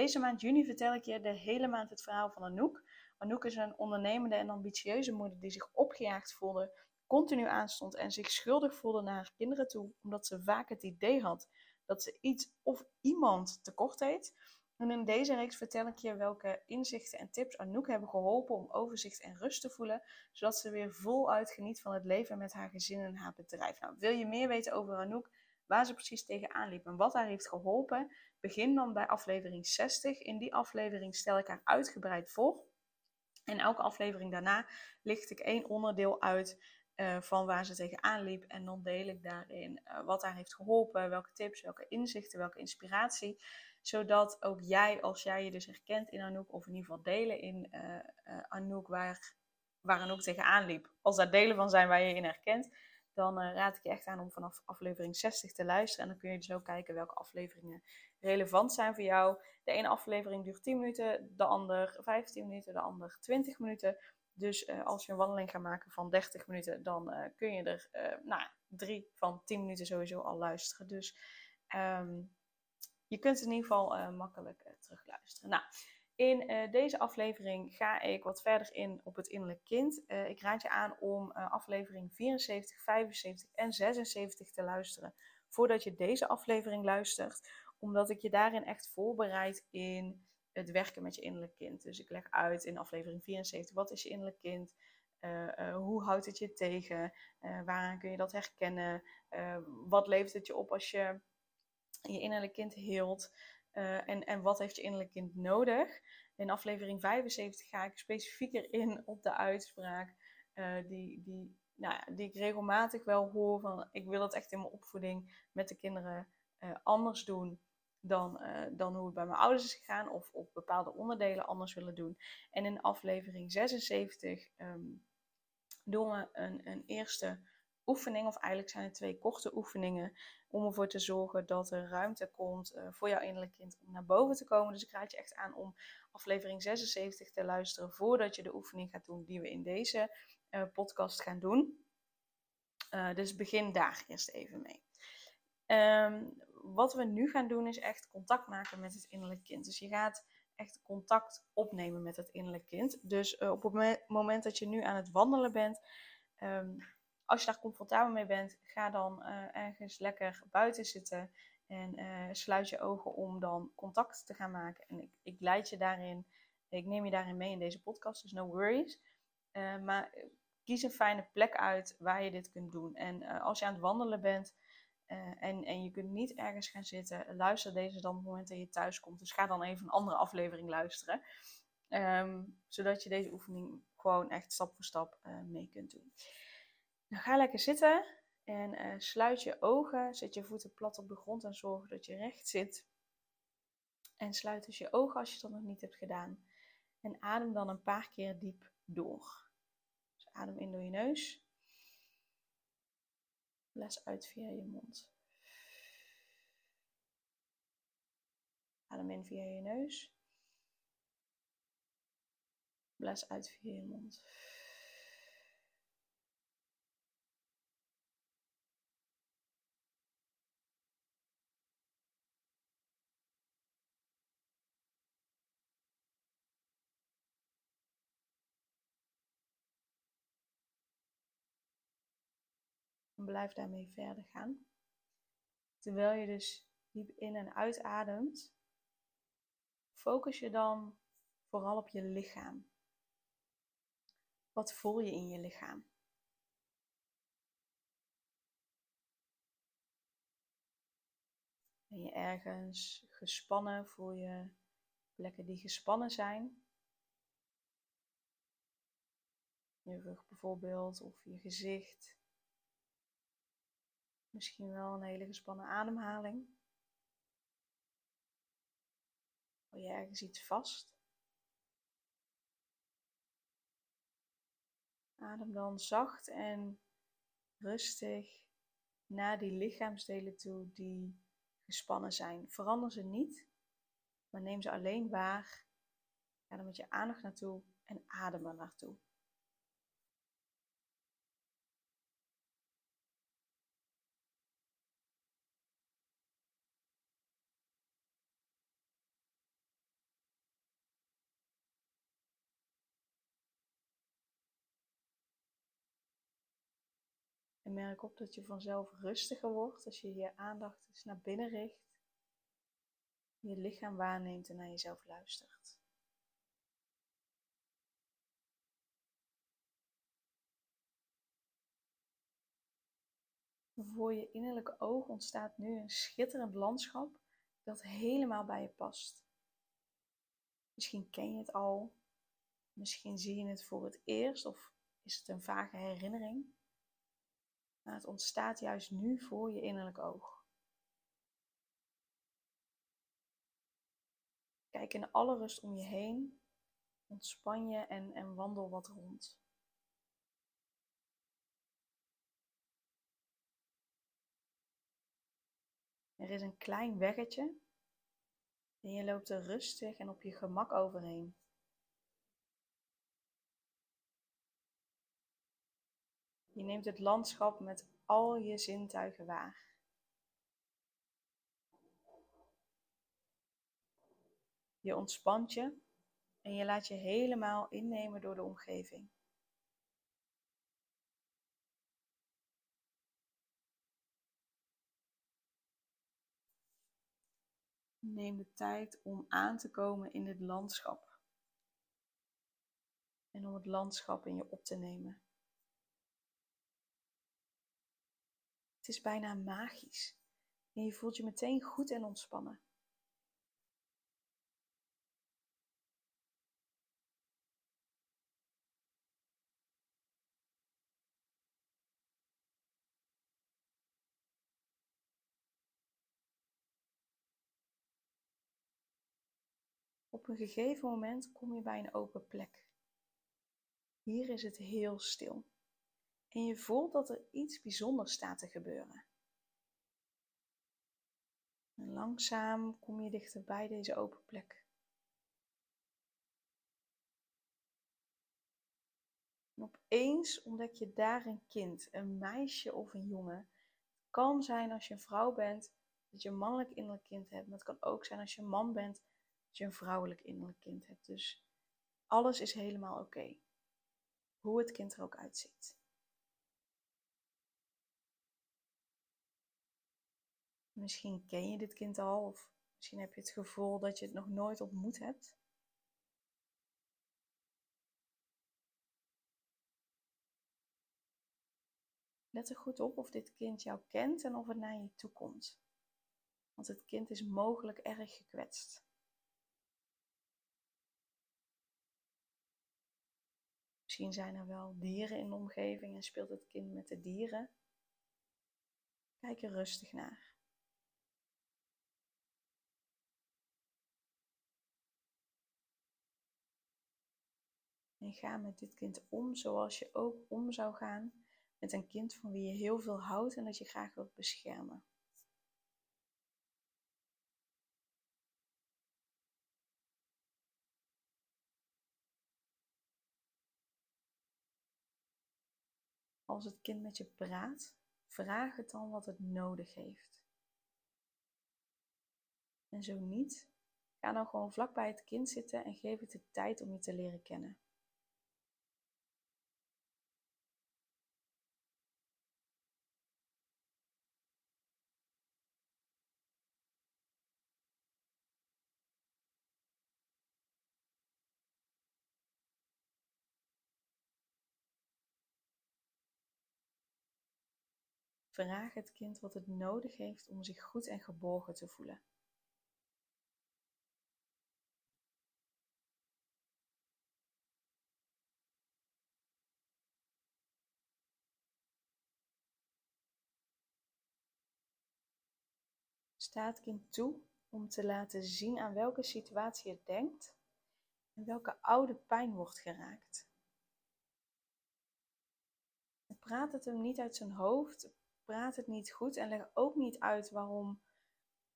Deze maand juni vertel ik je de hele maand het verhaal van Anouk. Anouk is een ondernemende en ambitieuze moeder die zich opgejaagd voelde, continu aanstond en zich schuldig voelde naar haar kinderen toe, omdat ze vaak het idee had dat ze iets of iemand tekort deed. En in deze reeks vertel ik je welke inzichten en tips Anouk hebben geholpen om overzicht en rust te voelen, zodat ze weer voluit geniet van het leven met haar gezin en haar bedrijf. Nou, wil je meer weten over Anouk, waar ze precies tegenaan liep en wat haar heeft geholpen, begin dan bij aflevering 60. In die aflevering stel ik haar uitgebreid voor. En elke aflevering daarna licht ik één onderdeel uit uh, van waar ze tegenaan liep. En dan deel ik daarin uh, wat haar heeft geholpen, welke tips, welke inzichten, welke inspiratie. Zodat ook jij, als jij je dus herkent in Anouk, of in ieder geval delen in uh, Anouk, waar, waar Anouk tegenaan liep. Als daar delen van zijn waar je in herkent, dan uh, raad ik je echt aan om vanaf aflevering 60 te luisteren. En dan kun je dus ook kijken welke afleveringen relevant zijn voor jou. De ene aflevering duurt 10 minuten, de ander 15 minuten, de ander 20 minuten. Dus uh, als je een wandeling gaat maken van 30 minuten, dan uh, kun je er nou, drie van 10 minuten sowieso al luisteren. Dus um, je kunt in ieder geval makkelijk terugluisteren. Nou, in uh, deze aflevering ga ik wat verder in op het innerlijk kind. Uh, ik raad je aan om uh, aflevering 74, 75 en 76 te luisteren voordat je deze aflevering luistert, omdat ik je daarin echt voorbereid in het werken met je innerlijk kind. Dus ik leg uit in aflevering 74 wat is je innerlijk kind, hoe houdt het je tegen, waaraan kun je dat herkennen, wat levert het je op als je je innerlijk kind heelt. Uh, en, en wat heeft je innerlijk kind nodig? In aflevering 75 ga ik specifieker in op de uitspraak uh, die, die, nou ja, die ik regelmatig wel hoor van ik wil het echt in mijn opvoeding met de kinderen uh, anders doen dan, dan hoe het bij mijn ouders is gegaan of op bepaalde onderdelen anders willen doen. En in aflevering 76 um, ehm, doen we een, een eerste oefening, of eigenlijk zijn het twee korte oefeningen, om ervoor te zorgen dat er ruimte komt uh, voor jouw innerlijk kind om naar boven te komen. Dus ik raad je echt aan om aflevering 76 te luisteren voordat je de oefening gaat doen die we in deze uh, podcast gaan doen. Uh, dus begin daar eerst even mee. Um, wat we nu gaan doen is echt contact maken met het innerlijk kind. Dus je gaat echt contact opnemen met het innerlijk kind. Dus op het moment dat je nu aan het wandelen bent, um, als je daar comfortabel mee bent, ga dan uh, ergens lekker buiten zitten en uh, sluit je ogen om dan contact te gaan maken. En ik, ik leid je daarin, ik neem je daarin mee in deze podcast, dus no worries. Uh, maar kies een fijne plek uit waar je dit kunt doen. En als je aan het wandelen bent en, en je kunt niet ergens gaan zitten, luister deze dan op het moment dat je thuis komt. Dus ga dan even een andere aflevering luisteren. Um, zodat je deze oefening gewoon echt stap voor stap mee kunt doen. Dan ga lekker zitten en uh, sluit je ogen. Zet je voeten plat op de grond en zorg dat je recht zit. En sluit dus je ogen als je dat nog niet hebt gedaan. En adem dan een paar keer diep door. Dus adem in door je neus. Blaas uit via je mond. Adem in via je neus. Blaas uit via je mond. Blijf daarmee verder gaan. Terwijl je dus diep in en uitademt, focus je dan vooral op je lichaam. Wat voel je in je lichaam? Ben je ergens gespannen? Voel je plekken die gespannen zijn? Je rug bijvoorbeeld of je gezicht. Misschien wel een hele gespannen ademhaling. Hou je ergens iets vast? Adem dan zacht en rustig naar die lichaamsdelen toe die gespannen zijn. Verander ze niet, maar neem ze alleen waar. Ga er met je aandacht naartoe en adem er naartoe. En merk op dat je vanzelf rustiger wordt als je je aandacht eens naar binnen richt. Je lichaam waarneemt en naar jezelf luistert. Voor je innerlijke oog ontstaat nu een schitterend landschap dat helemaal bij je past. Misschien ken je het al, misschien zie je het voor het eerst of is het een vage herinnering. Maar het ontstaat juist nu voor je innerlijk oog. Kijk in alle rust om je heen, ontspan je en, en wandel wat rond. Er is een klein weggetje en je loopt er rustig en op je gemak overheen. Je neemt het landschap met al je zintuigen waar. Je ontspant je en je laat je helemaal innemen door de omgeving. Neem de tijd om aan te komen in het landschap. En om het landschap in je op te nemen. Is bijna magisch. En je voelt je meteen goed en ontspannen. Op een gegeven moment kom je bij een open plek. Hier is het heel stil. En je voelt dat er iets bijzonders staat te gebeuren. En langzaam kom je dichter bij deze open plek. En opeens ontdek je daar een kind, een meisje of een jongen. Het kan zijn als je een vrouw bent, dat je een mannelijk innerlijk kind hebt. Maar het kan ook zijn als je een man bent, dat je een vrouwelijk innerlijk kind hebt. Dus alles is helemaal oké. Hoe het kind er ook uitziet. Misschien ken je dit kind al, of misschien heb je het gevoel dat je het nog nooit ontmoet hebt. Let er goed op of dit kind jou kent en of het naar je toe komt. Want het kind is mogelijk erg gekwetst. Misschien zijn er wel dieren in de omgeving en speelt het kind met de dieren. Kijk er rustig naar. En ga met dit kind om zoals je ook om zou gaan met een kind van wie je heel veel houdt en dat je graag wilt beschermen. Als het kind met je praat, vraag het dan wat het nodig heeft. En zo niet, ga dan gewoon vlak bij het kind zitten en geef het de tijd om je te leren kennen. Vraag het kind wat het nodig heeft om zich goed en geborgen te voelen. Sta het kind toe om te laten zien aan welke situatie het denkt en welke oude pijn wordt geraakt. praat het hem niet uit zijn hoofd. Praat het niet goed en leg ook niet uit waarom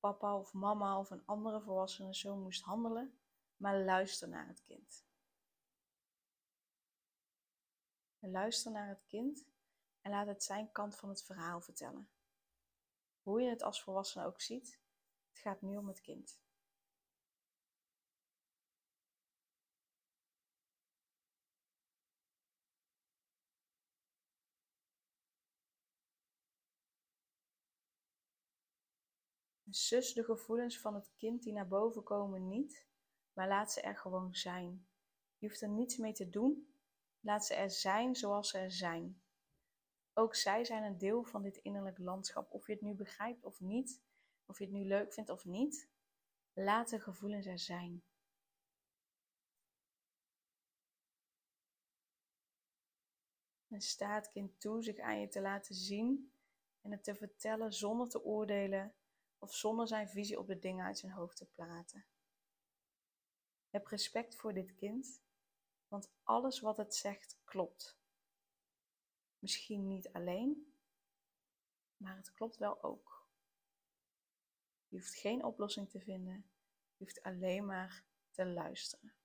papa of mama of een andere volwassene zo moest handelen. Maar luister naar het kind. Luister naar het kind en laat het zijn kant van het verhaal vertellen. Hoe je het als volwassene ook ziet, het gaat nu om het kind. Zus de gevoelens van het kind die naar boven komen niet, maar laat ze er gewoon zijn. Je hoeft er niets mee te doen, laat ze er zijn zoals ze er zijn. Ook zij zijn een deel van dit innerlijk landschap. Of je het nu begrijpt of niet, of je het nu leuk vindt of niet, laat de gevoelens er zijn. En sta het kind toe zich aan je te laten zien en het te vertellen zonder te oordelen of zonder zijn visie op de dingen uit zijn hoofd te praten. Heb respect voor dit kind, want alles wat het zegt klopt. Misschien niet alleen, maar het klopt wel ook. Je hoeft geen oplossing te vinden, je hoeft alleen maar te luisteren.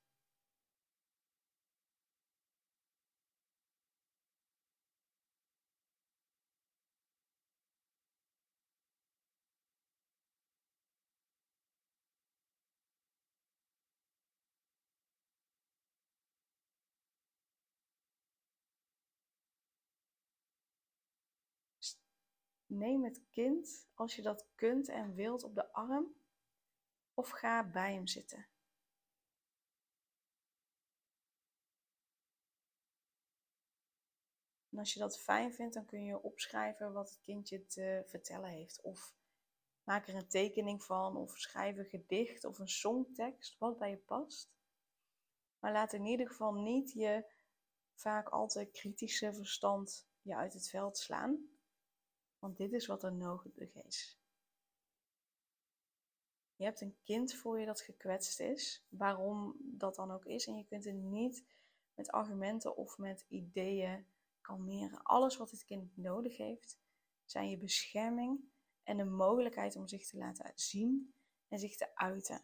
Neem het kind, als je dat kunt en wilt, op de arm of ga bij hem zitten. En als je dat fijn vindt, dan kun je opschrijven wat het kindje te vertellen heeft. Of maak er een tekening van, of schrijf een gedicht of een songtekst, wat bij je past. Maar laat in ieder geval niet je vaak altijd kritische verstand je uit het veld slaan. Want dit is wat er nodig is. Je hebt een kind voor je dat gekwetst is, waarom dat dan ook is. En je kunt het niet met argumenten of met ideeën kalmeren. Alles wat dit kind nodig heeft, zijn je bescherming en de mogelijkheid om zich te laten zien en zich te uiten.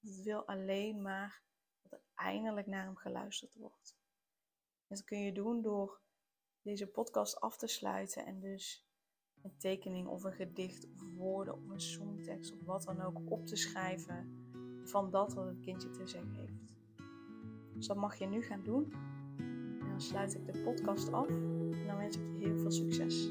Het wil alleen maar dat er eindelijk naar hem geluisterd wordt. Dat kun je doen door deze podcast af te sluiten en dus een tekening of een gedicht of woorden of een songtekst of wat dan ook op te schrijven van dat wat het kindje te zeggen heeft. Dus dat mag je nu gaan doen. En dan sluit ik de podcast af en dan wens ik je heel veel succes.